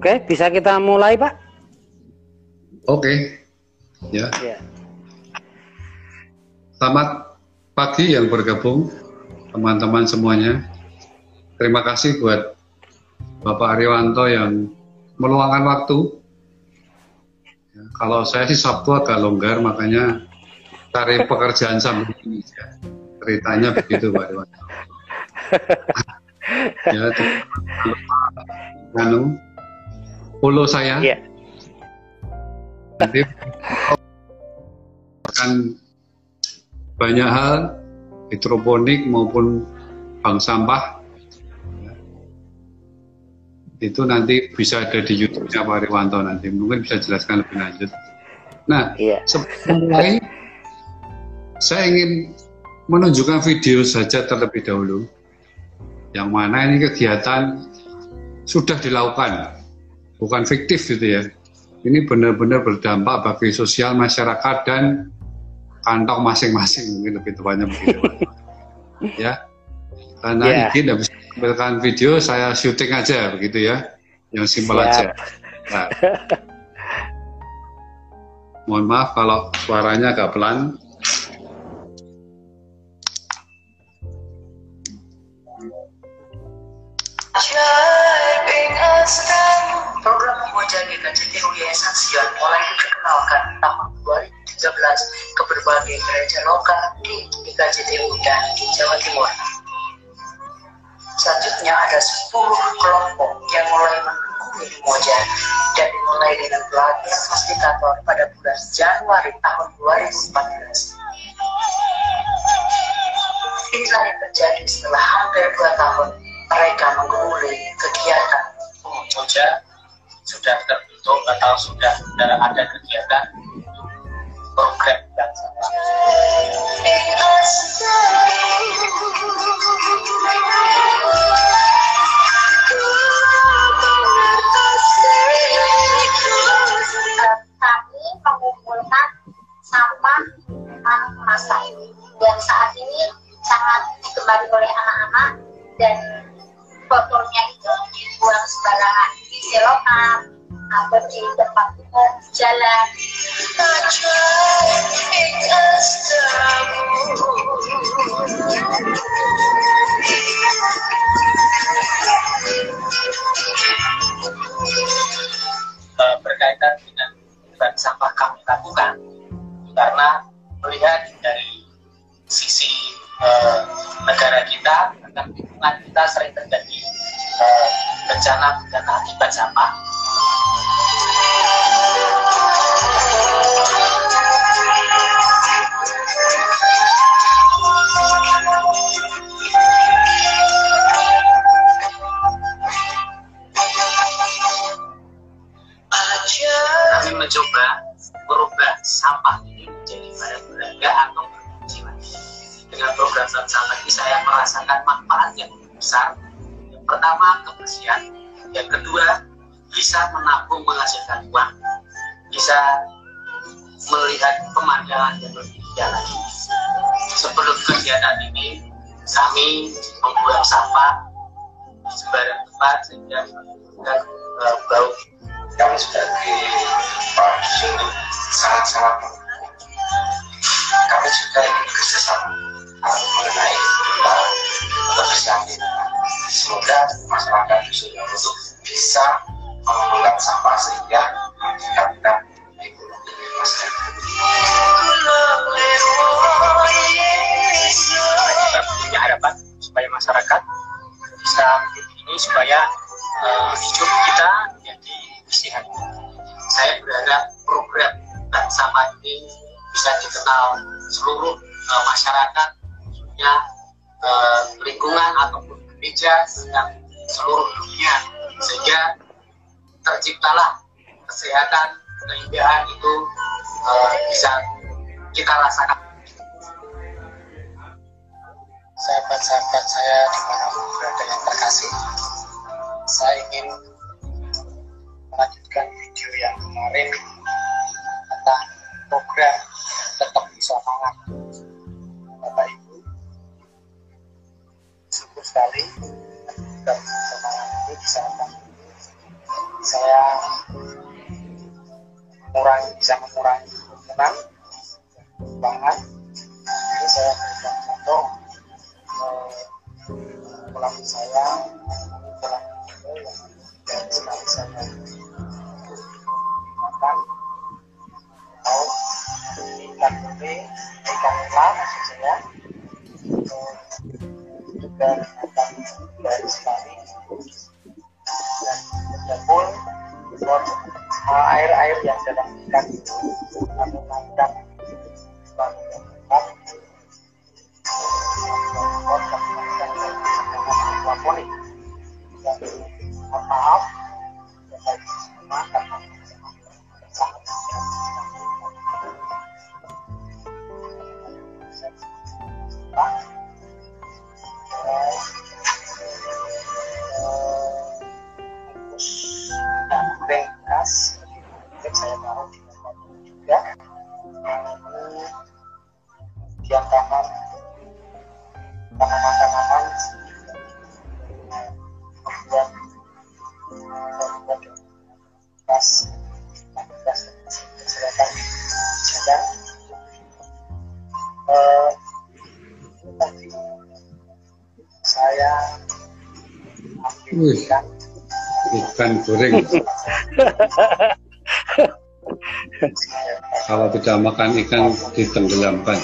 Oke, bisa kita mulai, Pak? Oke. Ya. ya. Selamat pagi yang bergabung, teman-teman semuanya. Terima kasih buat Bapak Ariwanto yang meluangkan waktu. Ya, kalau saya sih Sabtu agak longgar, makanya cari pekerjaan sambil ini ya. Ceritanya begitu, Pak Ariwanto. ya, anu, follow saya. Yeah. Nanti akan banyak hal hidroponik maupun bank sampah itu nanti bisa ada di YouTube-nya Pak Riwanto nanti mungkin bisa jelaskan lebih lanjut. Nah, yeah. sebelum mulai saya ingin menunjukkan video saja terlebih dahulu yang mana ini kegiatan sudah dilakukan bukan fiktif gitu ya. Ini benar-benar berdampak bagi sosial masyarakat dan kantong masing-masing mungkin lebih tepatnya begitu. ya. Karena yeah. ini tidak bisa menampilkan video, saya syuting aja begitu ya. Yang simpel aja. Nah. Mohon maaf kalau suaranya agak pelan. Program Pemuja GKJT Yayasan Sion mulai diperkenalkan tahun 2013 ke berbagai gereja lokal di GKJTU dan di Jawa Timur. Selanjutnya ada 10 kelompok yang mulai mendukung Moja dan dimulai dengan pelatihan fasilitator pada bulan Januari tahun 2014. Inilah yang terjadi setelah hampir dua tahun mereka menggumuli kegiatan Moja sudah terbentuk atau sudah ada kegiatan program dan kami besar. Yang pertama kebersihan, yang kedua bisa menabung menghasilkan uang, bisa melihat pemandangan yang lebih indah lagi. Sebelum kegiatan ini, kami membuang sampah di sembarang tempat sehingga menimbulkan uh, bau kami sebagai produksi sangat-sangat kami juga ingin kerjasama mengenai tentang kebersihan semoga masyarakat khususnya untuk bisa mengelola sampah sehingga kita ekonomi masyarakat. Kita punya harapan supaya masyarakat bisa ini supaya uh, hidup kita menjadi sehat. Saya berharap program dan sama ini bisa dikenal seluruh uh, masyarakat, khususnya uh, lingkungan ataupun gereja yang seluruh dunia, sehingga terciptalah kesehatan, keindahan itu uh, bisa kita rasakan. Sahabat-sahabat saya di mana pun berada yang terkasih, saya ingin melanjutkan video yang kemarin tentang program tetap bisa mangan sekali. Tetap bisa saya mengurangi bisa mengurangi kerumunan banget. Ini saya berikan contoh eh, pelatih saya pelatih yang sekali saya makan atau ikan putih ikan nila maksud saya juga akan dari sekali dan buat air-air yang dalam ikan itu kami naikkan selalu tempat dan maaf goreng. Kalau tidak makan ikan ditenggelamkan.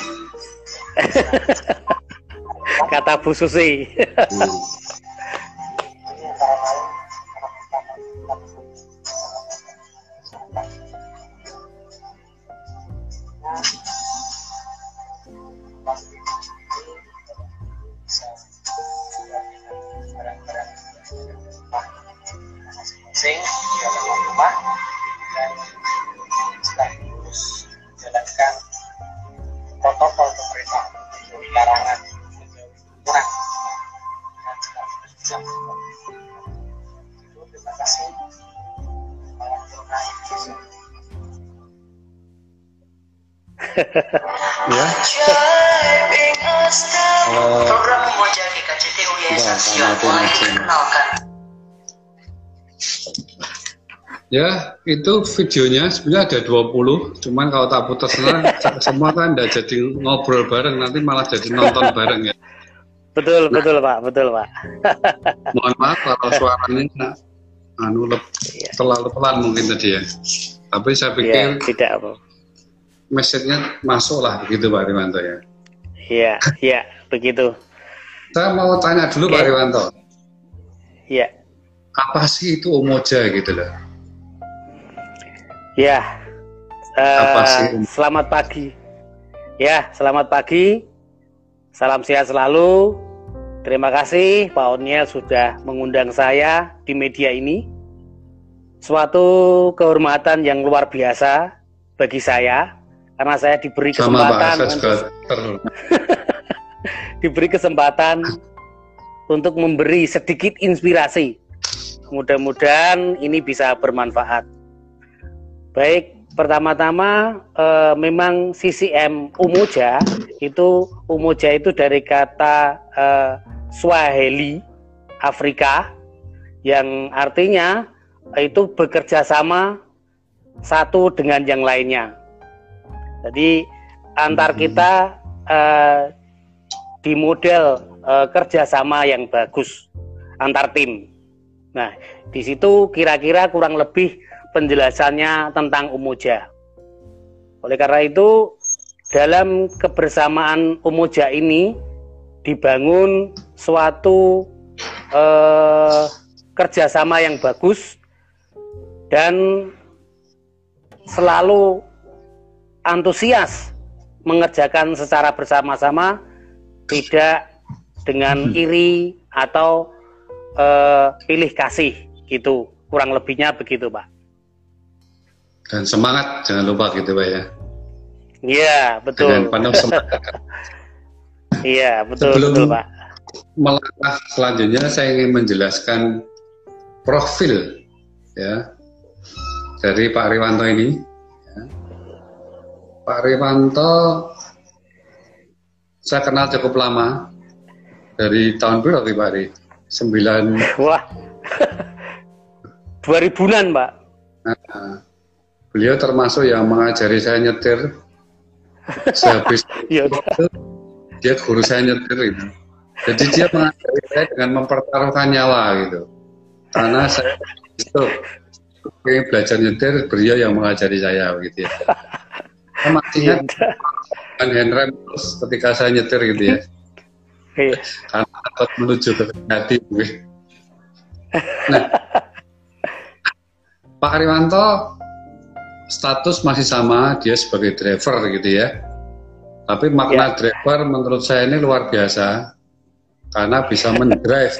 Kata Bu Susi. Hmm. Ya, itu videonya sebenarnya ada 20, cuman kalau tak putar semua, semua kan tidak jadi ngobrol bareng, nanti malah jadi nonton bareng ya. betul, betul Pak, betul Pak. Mohon maaf kalau suaranya anu lep- Iya. terlalu pelan mungkin tadi ya. Tapi saya Iya, pikir tidak apa. message-nya masuk lah begitu Pak Riwanto ya. Iya, iya, begitu. Saya mau tanya dulu Oke. Pak Riwanto, Iya. apa sih itu Umoja gitu loh? Ya, sih? selamat pagi. Ya, selamat pagi. Salam sehat selalu. Terima kasih Pak Oniel sudah mengundang saya di media ini. Suatu kehormatan yang luar biasa bagi saya karena saya diberi Sama Pak, kesempatan untuk diberi kesempatan untuk memberi sedikit inspirasi. Mudah-mudahan ini bisa bermanfaat. Baik, pertama-tama eh, memang CCM Umoja itu Umoja itu dari kata eh, Swahili Afrika yang artinya itu bekerja sama satu dengan yang lainnya. Jadi antar Mhm. kita eh, di model eh, kerjasama yang bagus antar tim. Nah, di situ kira-kira kurang lebih penjelasannya tentang Umoja. Oleh karena itu, dalam kebersamaan Umoja ini dibangun suatu eh, kerjasama yang bagus dan selalu antusias mengerjakan secara bersama-sama, tidak dengan iri atau eh, pilih kasih gitu. Kurang lebihnya begitu, Pak. Dan semangat jangan lupa gitu Pak ya. Iya, betul. penuh semangat. Iya, betul, Sebelum- betul, Pak. Melangkah selanjutnya saya ingin menjelaskan profil ya dari Pak Riwanto ini. Ya. Pak Riwanto saya kenal cukup lama dari tahun berapa Pak Ri? 9 Wah. 2000-an, Pak. Nah, beliau termasuk yang mengajari saya nyetir. Sehabis ya, dia guru saya nyetir itu. Jadi dia mengajari saya dengan mempertaruhkan nyawa gitu. Karena saya itu belajar nyetir, beliau yang mengajari saya gitu ya. Saya masih ingat kan handrem ketika saya nyetir gitu ya. Iya. Karena takut menuju ke hati. Nah, Pak Ariwanto status masih sama, dia sebagai driver gitu ya. Tapi makna ya. driver menurut saya ini luar biasa karena bisa mendrive,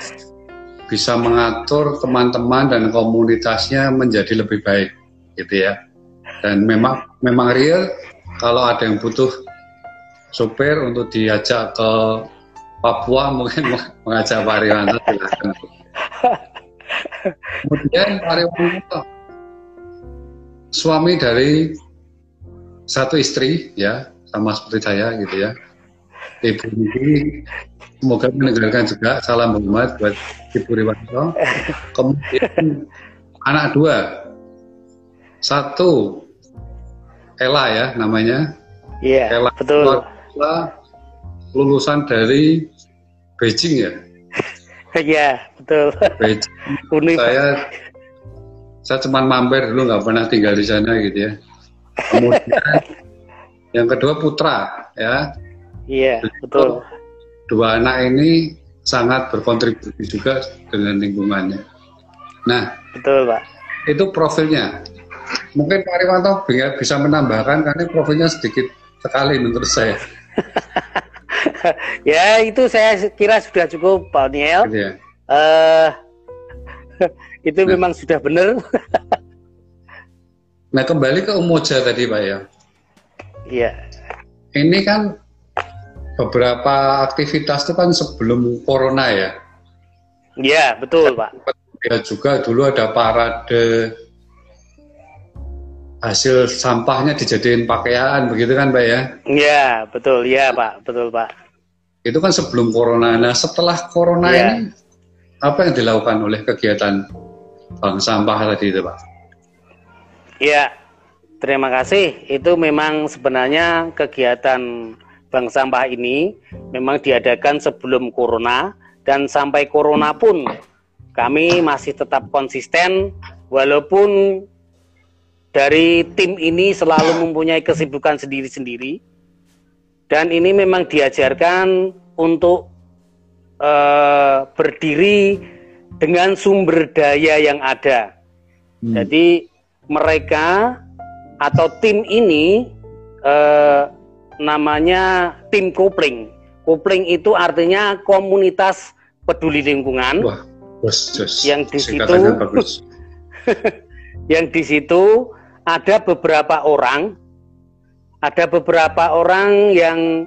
bisa mengatur teman-teman dan komunitasnya menjadi lebih baik gitu ya. Dan memang memang real kalau ada yang butuh sopir untuk diajak ke Papua mungkin mengajak Pak Ariwanto Kemudian Pak Ariwanto suami dari satu istri ya sama seperti saya gitu ya. Ibu ini semoga mendengarkan juga. Salam hormat buat ibu Riwanto. Kemudian anak dua. Satu Ella ya namanya. Iya yeah, betul. Ella, lulusan dari Beijing ya. Iya betul. Beijing. Saya saya cuma mampir dulu nggak pernah tinggal di sana gitu ya. Kemudian yang kedua putra ya. Iya betul. Dua anak ini sangat berkontribusi juga dengan lingkungannya. Nah betul pak. itu profilnya. Mungkin Pak Riwanto bisa menambahkan karena profilnya sedikit sekali menurut saya. Ya itu saya kira sudah cukup Pak Niel gitu ya. uh, itu nah. memang sudah benar. nah kembali ke Umoja tadi Pak ya. Iya. Ini kan beberapa aktivitas itu kan sebelum corona ya. Iya betul Pak. Ya juga dulu ada parade hasil sampahnya dijadiin pakaian begitu kan Pak ya? Iya betul, iya Pak, betul Pak. Itu kan sebelum corona. Nah setelah corona ya. ini apa yang dilakukan oleh kegiatan bank sampah tadi itu Pak? Ya, terima kasih. Itu memang sebenarnya kegiatan bank sampah ini memang diadakan sebelum corona dan sampai corona pun kami masih tetap konsisten walaupun dari tim ini selalu mempunyai kesibukan sendiri-sendiri dan ini memang diajarkan untuk uh, berdiri dengan sumber daya yang ada. Hmm. Jadi mereka atau tim ini eh, namanya tim kopling. Kopling itu artinya komunitas peduli lingkungan. Wah, bos, bos. Yang di situ yang di situ ada beberapa orang ada beberapa orang yang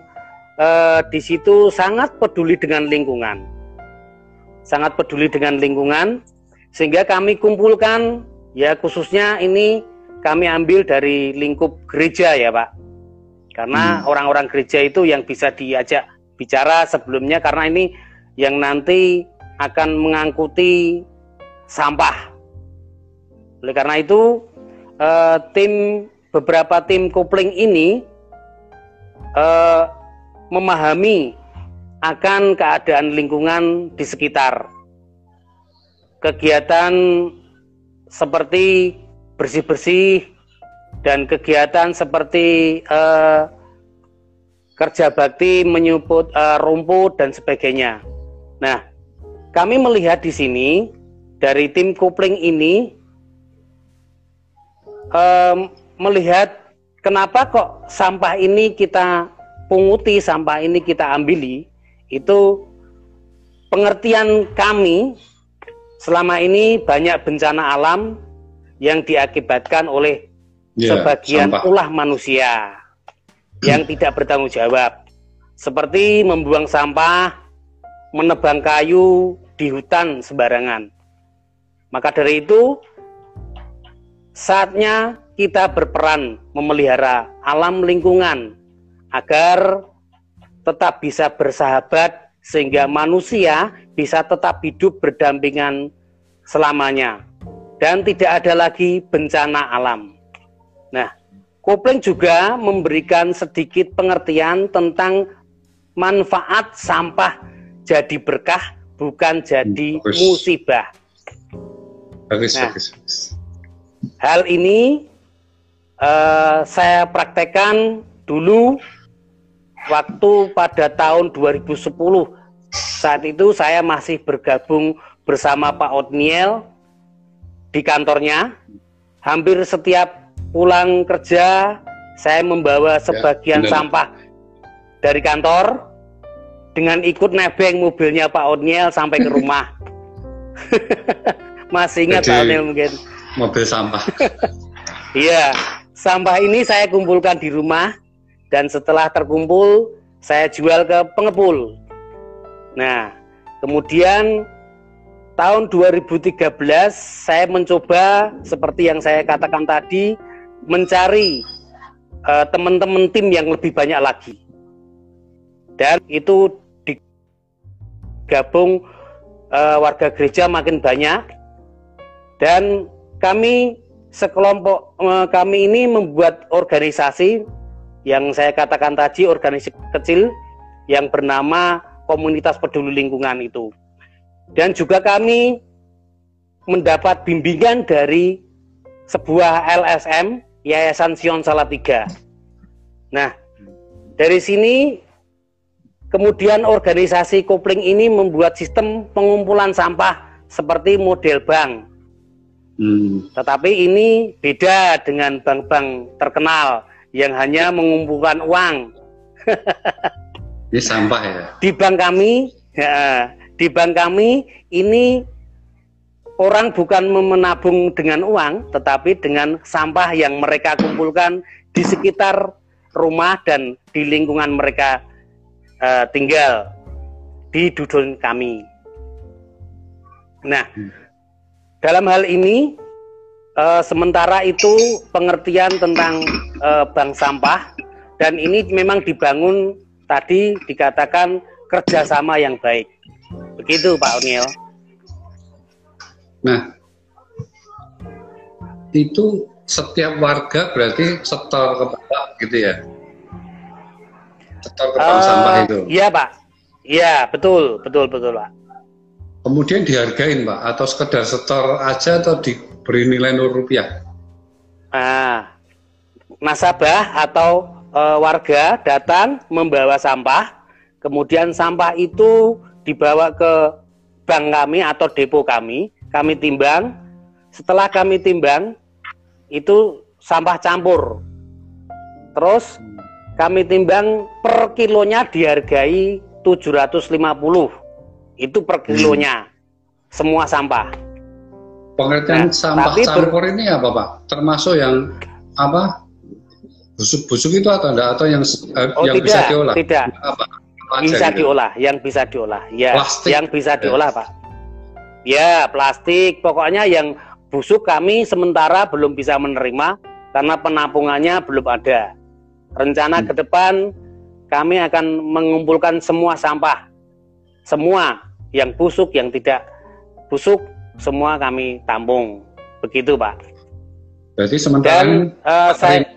eh, di situ sangat peduli dengan lingkungan sangat peduli dengan lingkungan sehingga kami kumpulkan ya khususnya ini kami ambil dari lingkup gereja ya Pak karena hmm. orang-orang hmm. gereja itu yang bisa diajak bicara sebelumnya karena ini yang nanti akan mengangkuti sampah oleh karena itu eh, tim beberapa tim kopling ini eh, memahami akan keadaan lingkungan di sekitar. Kegiatan seperti bersih-bersih dan kegiatan seperti uh, kerja bakti menyuput uh, rumput dan sebagainya. Nah, kami melihat di sini dari tim kopling ini um, melihat kenapa kok sampah ini kita punguti, sampah ini kita ambili itu pengertian kami selama ini banyak bencana alam yang diakibatkan oleh yeah, sebagian sampah. ulah manusia yang tidak bertanggung jawab seperti membuang sampah, menebang kayu di hutan sembarangan. Maka dari itu saatnya kita berperan memelihara alam lingkungan agar tetap bisa bersahabat sehingga manusia bisa tetap hidup berdampingan selamanya. dan tidak ada lagi bencana alam. Nah, kopling juga memberikan sedikit pengertian tentang manfaat sampah jadi berkah bukan jadi bagus. musibah. Bagus, nah, bagus. Hal ini uh, saya praktekkan dulu waktu pada tahun 2010 saat itu saya masih bergabung bersama Pak Otniel di kantornya. Hampir setiap pulang kerja saya membawa ya, sebagian ya, sampah dari kantor dengan ikut nebeng mobilnya Pak Otniel sampai ke rumah. Masih ingat Pak Otniel mungkin. Mobil sampah. Iya, sampah ini saya kumpulkan di rumah dan setelah terkumpul saya jual ke pengepul. Nah, kemudian tahun 2013 saya mencoba seperti yang saya katakan tadi mencari uh, teman-teman tim yang lebih banyak lagi. Dan itu digabung uh, warga gereja makin banyak dan kami sekelompok uh, kami ini membuat organisasi yang saya katakan tadi organisasi kecil yang bernama komunitas peduli lingkungan itu. Dan juga kami mendapat bimbingan dari sebuah LSM Yayasan Sion Salatiga. Nah, dari sini kemudian organisasi kopling ini membuat sistem pengumpulan sampah seperti model bank. Hmm. Tetapi ini beda dengan bank-bank terkenal yang hanya mengumpulkan uang. Ini sampah ya. Di bank kami, ya, di bank kami ini orang bukan menabung dengan uang, tetapi dengan sampah yang mereka kumpulkan di sekitar rumah dan di lingkungan mereka uh, tinggal di dusun kami. Nah, hmm. dalam hal ini uh, sementara itu pengertian tentang uh, bank sampah dan ini memang dibangun tadi dikatakan kerjasama yang baik. Begitu Pak O'Neill. Nah, itu setiap warga berarti setor ke Bapak gitu ya? Setor ke bank uh, sampah itu? Iya Pak. Iya betul, betul, betul Pak. Kemudian dihargain Pak atau sekedar setor aja atau diberi nilai nol rupiah? Ah, nasabah atau e, warga datang membawa sampah, kemudian sampah itu dibawa ke bank kami atau depo kami, kami timbang. Setelah kami timbang, itu sampah campur. Terus kami timbang per kilonya dihargai 750. Itu per kilonya. Hmm. Semua sampah. Pengertian nah, sampah campur ini apa, Pak? Termasuk yang apa? busuk-busuk itu atau enggak atau yang eh, oh, yang tidak, bisa diolah? Tidak. Apa? apa bisa gitu? diolah, yang bisa diolah. Ya, plastik. yang bisa diolah, Pak. Ya, plastik. Pokoknya yang busuk kami sementara belum bisa menerima karena penampungannya belum ada. Rencana hmm. ke depan kami akan mengumpulkan semua sampah. Semua yang busuk, yang tidak busuk, semua kami tampung. Begitu, Pak. Berarti sementara Dan, uh, saya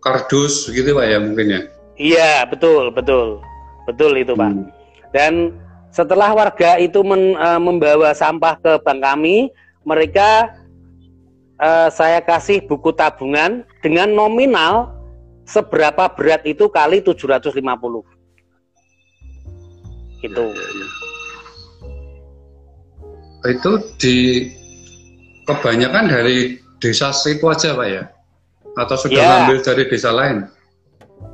kardus gitu pak ya mungkin ya iya betul betul betul itu pak hmm. dan setelah warga itu men, uh, membawa sampah ke bank kami mereka uh, saya kasih buku tabungan dengan nominal seberapa berat itu kali 750 gitu ya, ya, ya. itu di kebanyakan dari desa situ aja pak ya atau sudah ya. ngambil dari desa lain?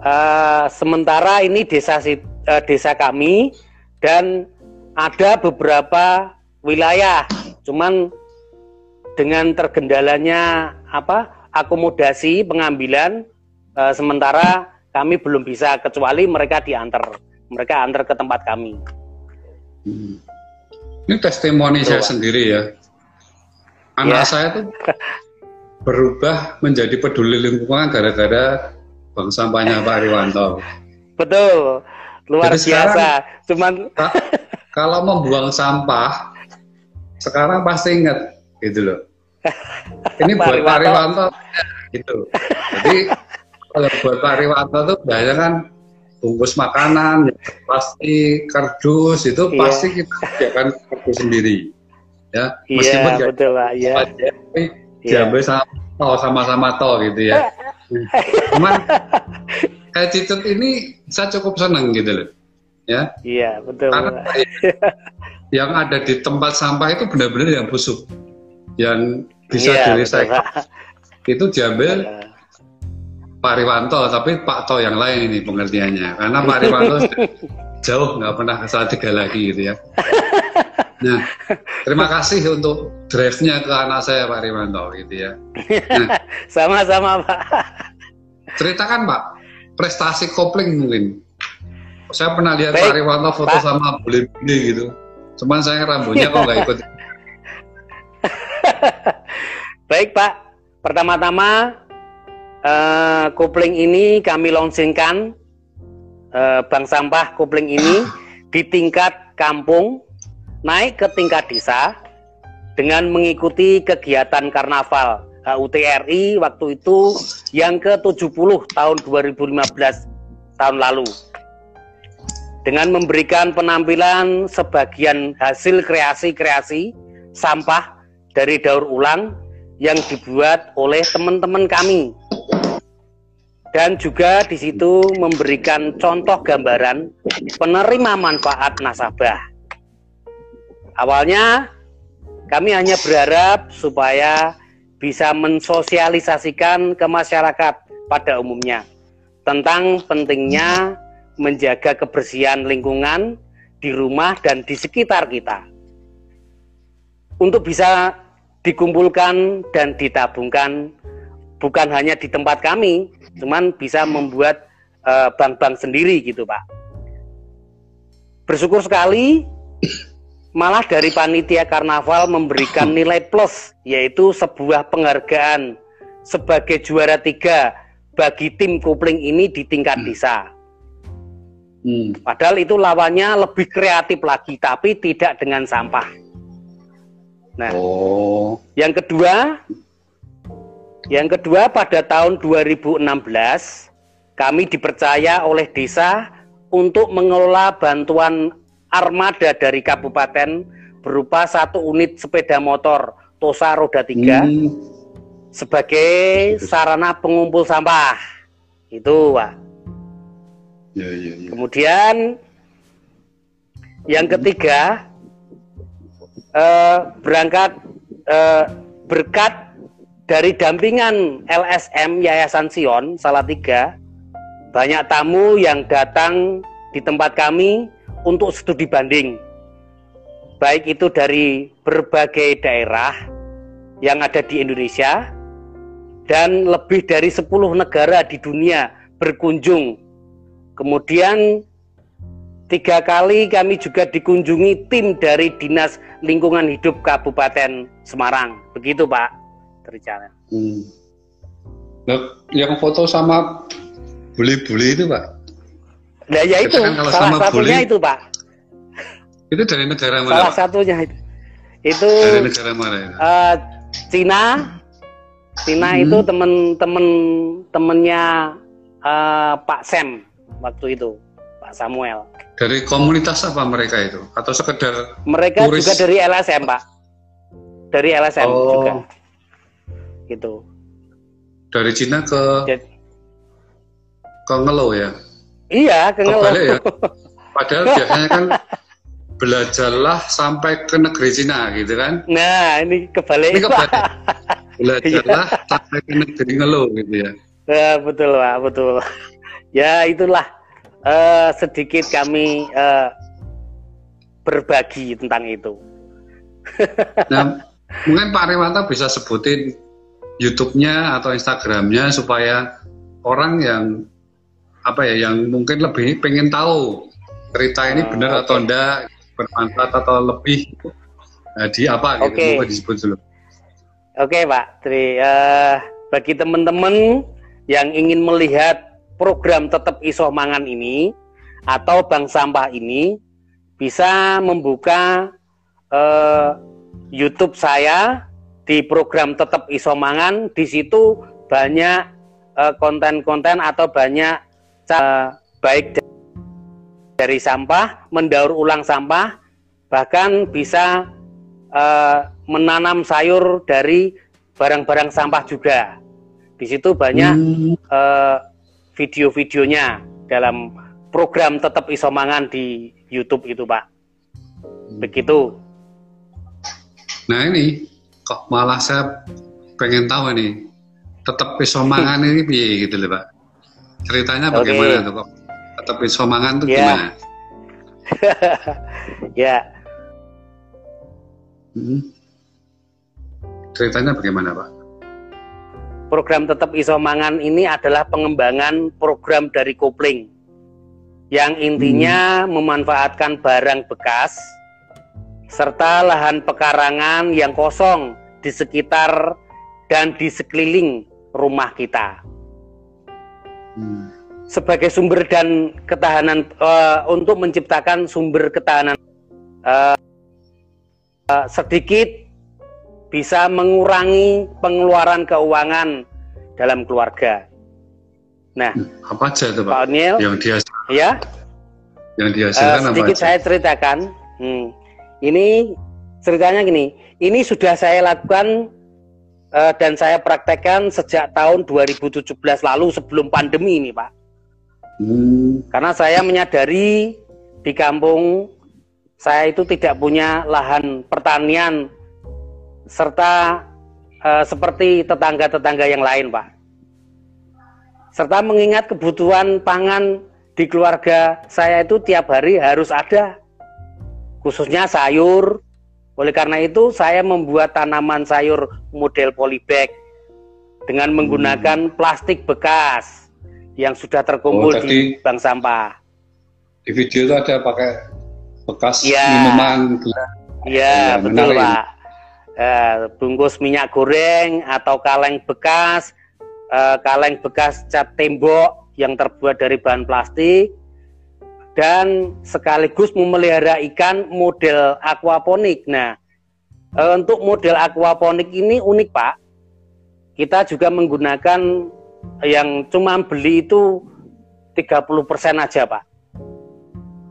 Uh, sementara ini desa uh, desa kami dan ada beberapa wilayah, cuman dengan tergendalanya apa akomodasi pengambilan uh, sementara kami belum bisa kecuali mereka diantar mereka antar ke tempat kami. Hmm. Ini testimoni saya sendiri ya. Anak ya. saya tuh berubah menjadi peduli lingkungan gara-gara bang sampahnya Pak Riwanto. Betul, luar Jadi biasa. Sekarang, Cuman kalau membuang sampah, sekarang pasti ingat gitu loh. Ini buat Pak Riwanto gitu. Jadi kalau buat Pak Riwanto tuh biasanya kan bungkus makanan, pasti kardus itu iya. pasti kita sediakan kardus sendiri. Ya, iya, meskipun iya, betul lah, ya. Tapi iya. diambil sama sama-sama to gitu ya. Cuman kayak cicit ini saya cukup seneng gitu loh. Ya. Iya, betul. Karena yang ada di tempat sampah itu benar-benar yang busuk. Yang bisa iya, direcycle. Itu diambil iya. Pak Riwanto, tapi Pak To yang lain ini pengertiannya. Karena Pak Riwanto jauh nggak pernah asal tiga lagi gitu ya. Nah, terima kasih untuk drive-nya ke anak saya Pak Riwanto gitu ya. Nah, Sama-sama Pak. Ceritakan Pak, prestasi kopling mungkin. Saya pernah lihat Baik, Pak Riwanto foto Pak. sama bule-bule gitu. Cuman saya rambutnya kok nggak ikut. Baik Pak, pertama-tama uh, kopling ini kami launchingkan uh, bank sampah kopling ini di tingkat kampung naik ke tingkat desa dengan mengikuti kegiatan karnaval HUTRI waktu itu yang ke-70 tahun 2015 tahun lalu. Dengan memberikan penampilan sebagian hasil kreasi-kreasi sampah dari daur ulang yang dibuat oleh teman-teman kami dan juga di situ memberikan contoh gambaran penerima manfaat nasabah. Awalnya kami hanya berharap supaya bisa mensosialisasikan ke masyarakat pada umumnya tentang pentingnya menjaga kebersihan lingkungan di rumah dan di sekitar kita. Untuk bisa dikumpulkan dan ditabungkan bukan hanya di tempat kami, cuman bisa membuat eh, bank-bank uh, sendiri gitu Pak. Bersyukur sekali malah dari panitia karnaval memberikan nilai plus yaitu sebuah penghargaan sebagai juara tiga bagi tim kopling ini di tingkat hmm. desa. Hmm. Padahal itu lawannya lebih kreatif lagi, tapi tidak dengan sampah. Nah, oh. yang kedua, yang kedua pada tahun 2016 kami dipercaya oleh desa untuk mengelola bantuan armada dari kabupaten berupa satu unit sepeda motor Tosa roda tiga hmm. sebagai sarana pengumpul sampah. Itu, Pak. Ya, ya, ya. Kemudian yang ketiga uh, berangkat uh, berkat dari dampingan LSM Yayasan Sion Salatiga banyak tamu yang datang di tempat kami untuk studi banding. Baik itu dari berbagai daerah yang ada di Indonesia dan lebih dari 10 negara di dunia berkunjung. Kemudian tiga kali kami juga dikunjungi tim dari Dinas Lingkungan Hidup Kabupaten Semarang. Begitu Pak Terjala. Hmm. Nah, yang foto sama bule-bule itu Pak? Nah ya itu, kan salah sama satunya bully, itu Pak. Itu dari negara mana? Salah Pak? satunya itu. Itu dari negara mana itu? Uh, Cina. Cina hmm. itu temen-temen temennya uh, Pak Sam waktu itu, Pak Samuel. Dari komunitas apa mereka itu? Atau sekedar Mereka turis? juga dari LSM, Pak. Dari LSM oh. juga. Gitu. Dari Cina ke Jadi, ke Ngelo ya? Iya, ke Ngelo. ya. Padahal biasanya kan belajarlah sampai ke negeri Cina gitu kan? Nah, ini kebalik. Ini kebalik. Belajarlah iya. sampai ke negeri Ngelo gitu ya. Ya, betul, Pak, betul. Ya, itulah uh, sedikit kami uh, berbagi tentang itu. nah, mungkin Pak Rewanto bisa sebutin YouTube-nya atau Instagram-nya supaya orang yang apa ya yang mungkin lebih pengen tahu cerita ini uh, benar okay. atau enggak bermanfaat atau lebih uh, di apa gitu okay. disebut dulu. Oke okay, Pak Tri, uh, bagi teman-teman yang ingin melihat program tetap iso mangan ini atau bank sampah ini bisa membuka uh, YouTube saya di program tetap isomangan di situ banyak eh, konten-konten uh, atau banyak uh, baik dari sampah, mendaur ulang sampah, bahkan bisa uh, menanam sayur dari barang-barang sampah juga. Di situ banyak hmm. uh, video-videonya dalam program tetap isomangan di YouTube itu, Pak. Begitu. Nah ini kok malah saya pengen tahu nih tetap isomangan ini piye gitu loh Pak. Ceritanya bagaimana okay. tuh kok tetap isomangan tuh yeah. gimana? ya. Hmm. Ceritanya bagaimana Pak? Program tetap isomangan ini adalah pengembangan program dari kopling yang intinya hmm. memanfaatkan barang bekas serta lahan pekarangan yang kosong di sekitar dan di sekeliling rumah kita. Hmm. Sebagai sumber dan ketahanan uh, untuk menciptakan sumber ketahanan uh, uh, sedikit bisa mengurangi pengeluaran keuangan dalam keluarga. Nah, apa aja itu Pak? Pak O'Neill, yang dia ya, yang dihasilkan uh, sedikit apa aja? saya ceritakan. Hmm, ini ceritanya gini, ini sudah saya lakukan uh, dan saya praktekkan sejak tahun 2017 lalu sebelum pandemi ini Pak. Hmm. Karena saya menyadari di kampung saya itu tidak punya lahan pertanian serta uh, seperti tetangga-tetangga yang lain Pak serta mengingat kebutuhan pangan di keluarga saya itu tiap hari harus ada khususnya sayur oleh karena itu saya membuat tanaman sayur model polybag dengan menggunakan hmm. plastik bekas yang sudah terkumpul oh, di bank sampah di video itu ada pakai bekas ya. minuman iya ya, betul menarik. pak eh, bungkus minyak goreng atau kaleng bekas uh, kaleng bekas cat tembok yang terbuat dari bahan plastik dan sekaligus memelihara ikan model aquaponik. Nah, uh, untuk model aquaponik ini unik Pak. Kita juga menggunakan yang cuma beli itu 30% aja Pak.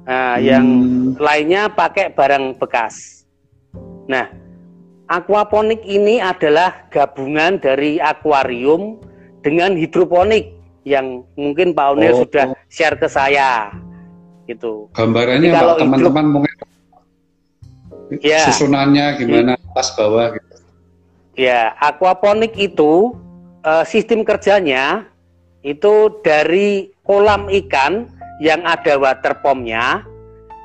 Nah, hmm. yang lainnya pakai barang bekas. Nah, aquaponik ini adalah gabungan dari akuarium dengan hidroponik yang mungkin Pak Unil oh. sudah share ke saya gitu. Gambarannya Jadi kalau teman-teman mungkin ya. susunannya gimana ya. atas bawah gitu. Ya, aquaponik itu uh, sistem kerjanya itu dari kolam ikan yang ada water pumpnya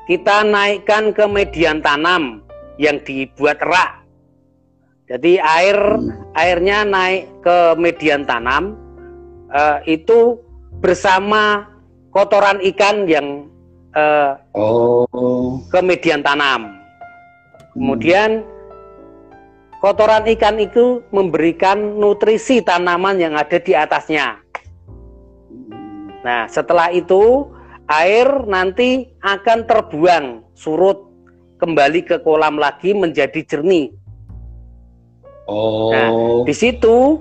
kita naikkan ke median tanam yang dibuat rak jadi air airnya naik ke median tanam uh, itu bersama kotoran ikan yang uh, oh. ke median tanam. Kemudian kotoran ikan itu memberikan nutrisi tanaman yang ada di atasnya. Nah, setelah itu air nanti akan terbuang surut kembali ke kolam lagi menjadi jernih Oh. Nah, di situ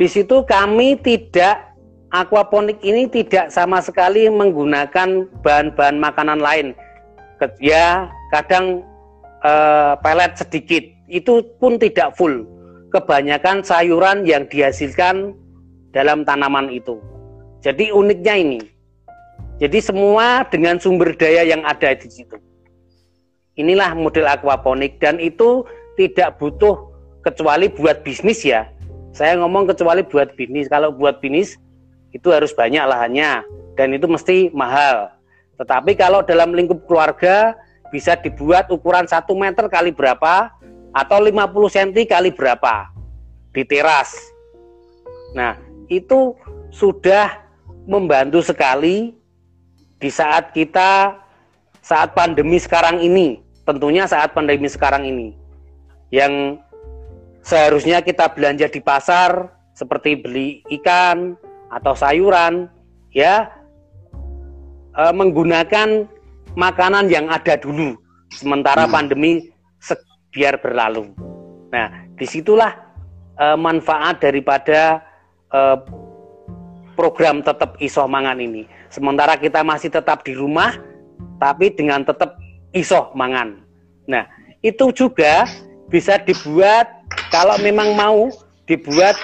di situ kami tidak aquaponik ini tidak sama sekali menggunakan bahan-bahan makanan lain. Ya, kadang uh, pelet sedikit. Itu pun tidak full. Kebanyakan sayuran yang dihasilkan dalam tanaman itu. Jadi uniknya ini. Jadi semua dengan sumber daya yang ada di situ. Inilah model aquaponik dan itu tidak butuh kecuali buat bisnis ya. Saya ngomong kecuali buat bisnis. Kalau buat bisnis itu harus banyak lahannya dan itu mesti mahal. Tetapi kalau dalam lingkup keluarga bisa dibuat ukuran 1 meter kali berapa atau 50 cm kali berapa di teras. Nah, itu sudah membantu sekali di saat kita saat pandemi sekarang ini. Tentunya saat pandemi sekarang ini. Yang seharusnya kita belanja di pasar seperti beli ikan atau sayuran ya e, menggunakan makanan yang ada dulu sementara hmm. pandemi biar berlalu. Nah, di situlah uh, manfaat daripada uh, program tetap isoh mangan ini. Sementara kita masih tetap di rumah, tapi dengan tetap isoh mangan. Nah, itu juga bisa dibuat kalau memang mau dibuat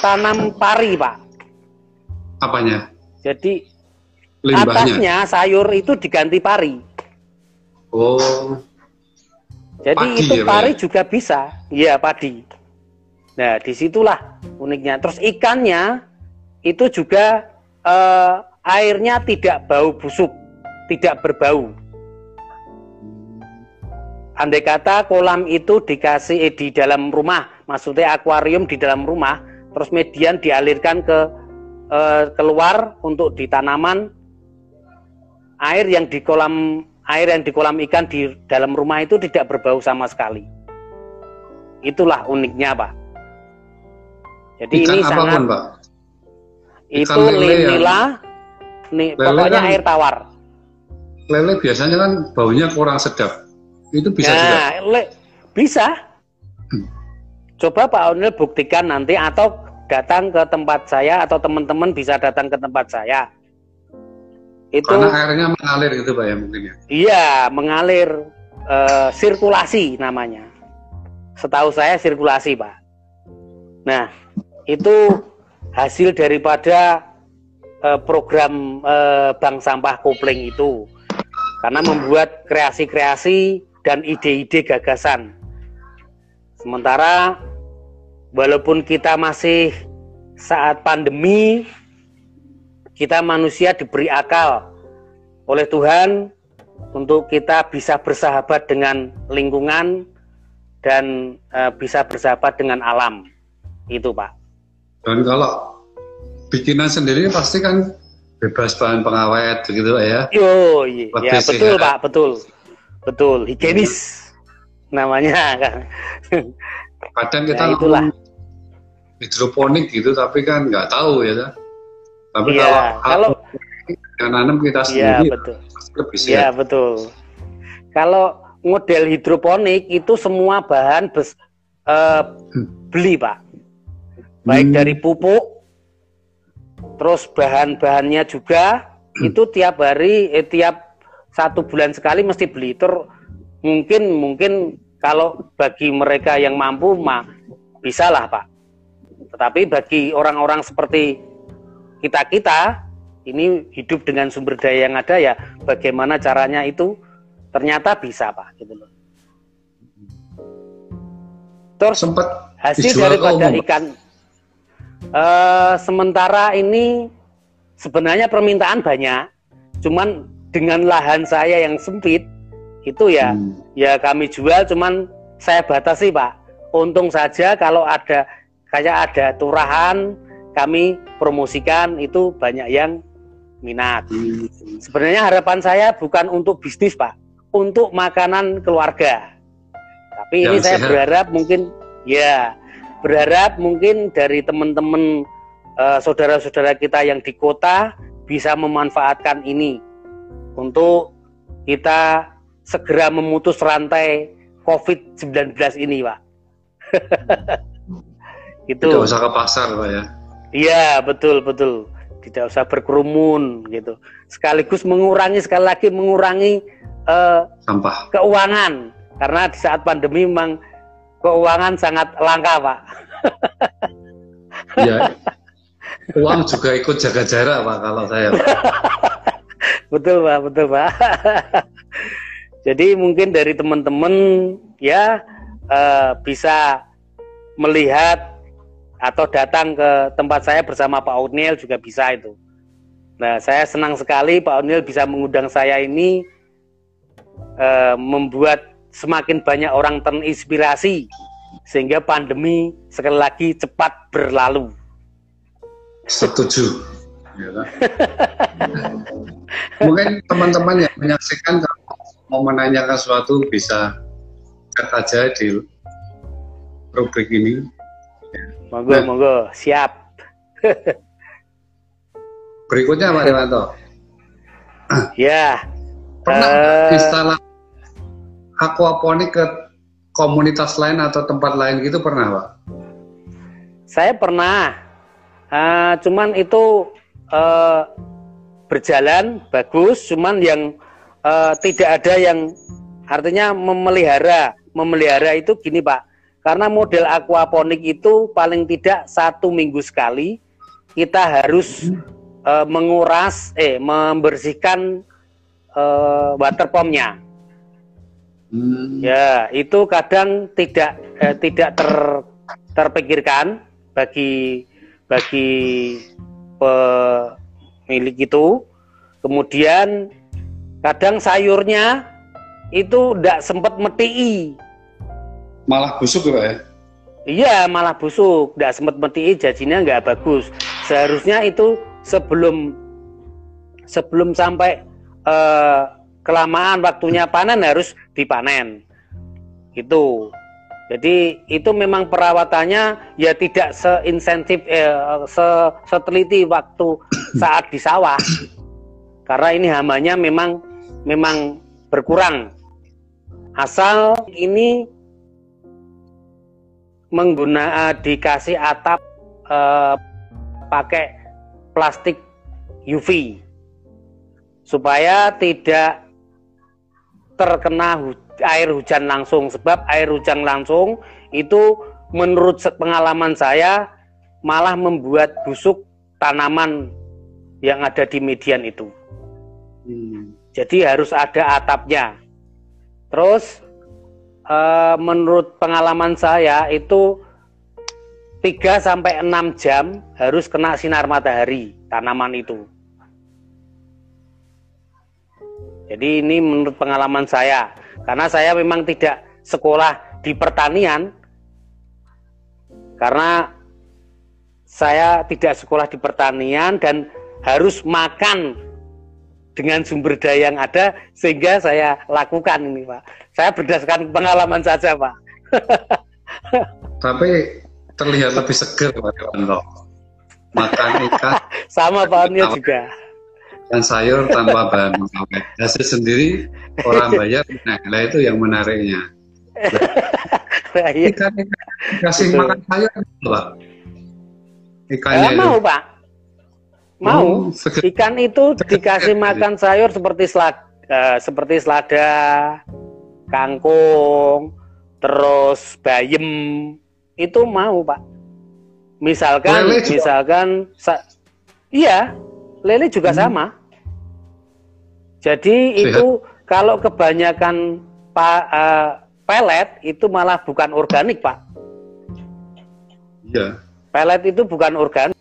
tanam pari, Pak. Apanya? Jadi Limbahnya. atasnya sayur itu diganti pari. Oh. Jadi padi itu ya, pari ya? juga bisa, iya padi. Nah di situlah uniknya. Terus ikannya itu juga eh, airnya tidak bau busuk, tidak berbau. Andai kata kolam itu dikasih eh, di dalam rumah, maksudnya akuarium di dalam rumah, terus median dialirkan ke eh, keluar untuk di tanaman, air yang di kolam air yang di kolam ikan di dalam rumah itu tidak berbau sama sekali. Itulah uniknya, Pak. Jadi ikan ini apa pun, sangat Pak. Itu lila, nih, pokoknya kan, air tawar. Lele biasanya kan baunya kurang sedap. Itu bisa nah, juga. Le, bisa. Hmm. Coba Pak Onil buktikan nanti atau datang ke tempat saya atau teman-teman bisa datang ke tempat saya. Itu karena airnya mengalir gitu pak ya mungkin ya? Iya mengalir uh, sirkulasi namanya. Setahu saya sirkulasi pak. Nah itu hasil daripada uh, program uh, bank sampah kopling itu. Karena membuat kreasi-kreasi dan ide-ide gagasan. Sementara walaupun kita masih saat pandemi kita manusia diberi akal oleh Tuhan untuk kita bisa bersahabat dengan lingkungan dan e, bisa bersahabat dengan alam. Itu, Pak. Dan kalau bikinan sendiri pasti kan bebas bahan pengawet begitu ya. Yo, iya, ya, betul, Pak, betul. Betul, higienis namanya kan. Kadang kita ya, itulah. Hidroponik gitu tapi kan nggak tahu ya tapi ya, kalau kalau nanam kita iya, sendiri, ya, betul. lebih sehat. Ya betul. Kalau model hidroponik itu semua bahan bes, uh, beli pak, baik hmm. dari pupuk, terus bahan-bahannya juga hmm. itu tiap hari, eh, tiap satu bulan sekali mesti beli. Ter mungkin mungkin kalau bagi mereka yang mampu mah bisa lah pak. Tetapi bagi orang-orang seperti kita kita ini hidup dengan sumber daya yang ada ya bagaimana caranya itu ternyata bisa pak gitu loh. Terus sempat hasil daripada ikan. Uh, sementara ini sebenarnya permintaan banyak cuman dengan lahan saya yang sempit itu ya hmm. ya kami jual cuman saya batasi pak. Untung saja kalau ada kayak ada turahan kami promosikan itu banyak yang minat. Sebenarnya harapan saya bukan untuk bisnis Pak, untuk makanan keluarga. Tapi yang ini saya berharap mungkin ya berharap mungkin dari teman-teman uh, saudara-saudara kita yang di kota bisa memanfaatkan ini untuk kita segera memutus rantai COVID-19 ini, Pak. itu. Tidak usah ke pasar, Pak ya. Iya betul betul tidak usah berkerumun gitu sekaligus mengurangi sekali lagi mengurangi uh, sampah keuangan karena di saat pandemi memang keuangan sangat langka pak. Iya uang juga ikut jaga jarak pak kalau saya. betul pak betul pak. Jadi mungkin dari teman-teman ya uh, bisa melihat atau datang ke tempat saya bersama Pak Unil juga bisa itu. Nah, saya senang sekali Pak Unil bisa mengundang saya ini e, membuat semakin banyak orang terinspirasi sehingga pandemi sekali lagi cepat berlalu. Setuju. Ya, Mungkin teman-teman yang menyaksikan mau menanyakan sesuatu bisa chat aja di rubrik ini Monggo, nah. monggo, siap. Berikutnya Pak Dewanto. ya. Pernah uh, istilah aquaponik ke komunitas lain atau tempat lain gitu pernah Pak? Saya pernah, uh, cuman itu uh, berjalan bagus, cuman yang uh, tidak ada yang artinya memelihara, memelihara itu gini Pak, karena model aquaponik itu paling tidak satu minggu sekali kita harus uh, menguras, eh membersihkan uh, water pumpnya. Hmm. Ya, itu kadang tidak eh, tidak ter, terpikirkan bagi bagi pemilik itu. Kemudian kadang sayurnya itu tidak sempat meti Malah busuk ya, ya? Iya, malah busuk. Tidak sempat meti jajinya nggak bagus. Seharusnya itu sebelum sebelum sampai uh, kelamaan waktunya panen harus dipanen. Itu. Jadi itu memang perawatannya ya tidak seinsentif eh, se seteliti waktu saat di sawah. Karena ini hamanya memang memang berkurang. Asal ini mengguna dikasih atap eh, pakai plastik UV supaya tidak terkena hu air hujan langsung sebab air hujan langsung itu menurut pengalaman saya malah membuat busuk tanaman yang ada di median itu. Hmm. Jadi harus ada atapnya. Terus e, menurut pengalaman saya itu 3 sampai 6 jam harus kena sinar matahari tanaman itu. Jadi ini menurut pengalaman saya karena saya memang tidak sekolah di pertanian karena saya tidak sekolah di pertanian dan harus makan dengan sumber daya yang ada sehingga saya lakukan ini Pak. Saya berdasarkan pengalaman saja Pak. Tapi terlihat lebih segar Pak Dewanto. Makan ikan. Sama Pak juga. Dan sayur tanpa bahan pengawet. Hasil sendiri orang bayar, nah itu yang menariknya. Iya. ikan, ikan kasih makan sayur Pak. Ikannya eh, mau Pak Mau. Oh, Ikan itu dikasih makan sayur seperti selada, uh, seperti selada, kangkung, terus bayam. Itu mau, Pak. Misalkan lele misalkan iya, lele juga hmm. sama. Jadi Sehat. itu kalau kebanyakan pa, uh, pelet itu malah bukan organik, Pak. Iya. Pelet itu bukan organik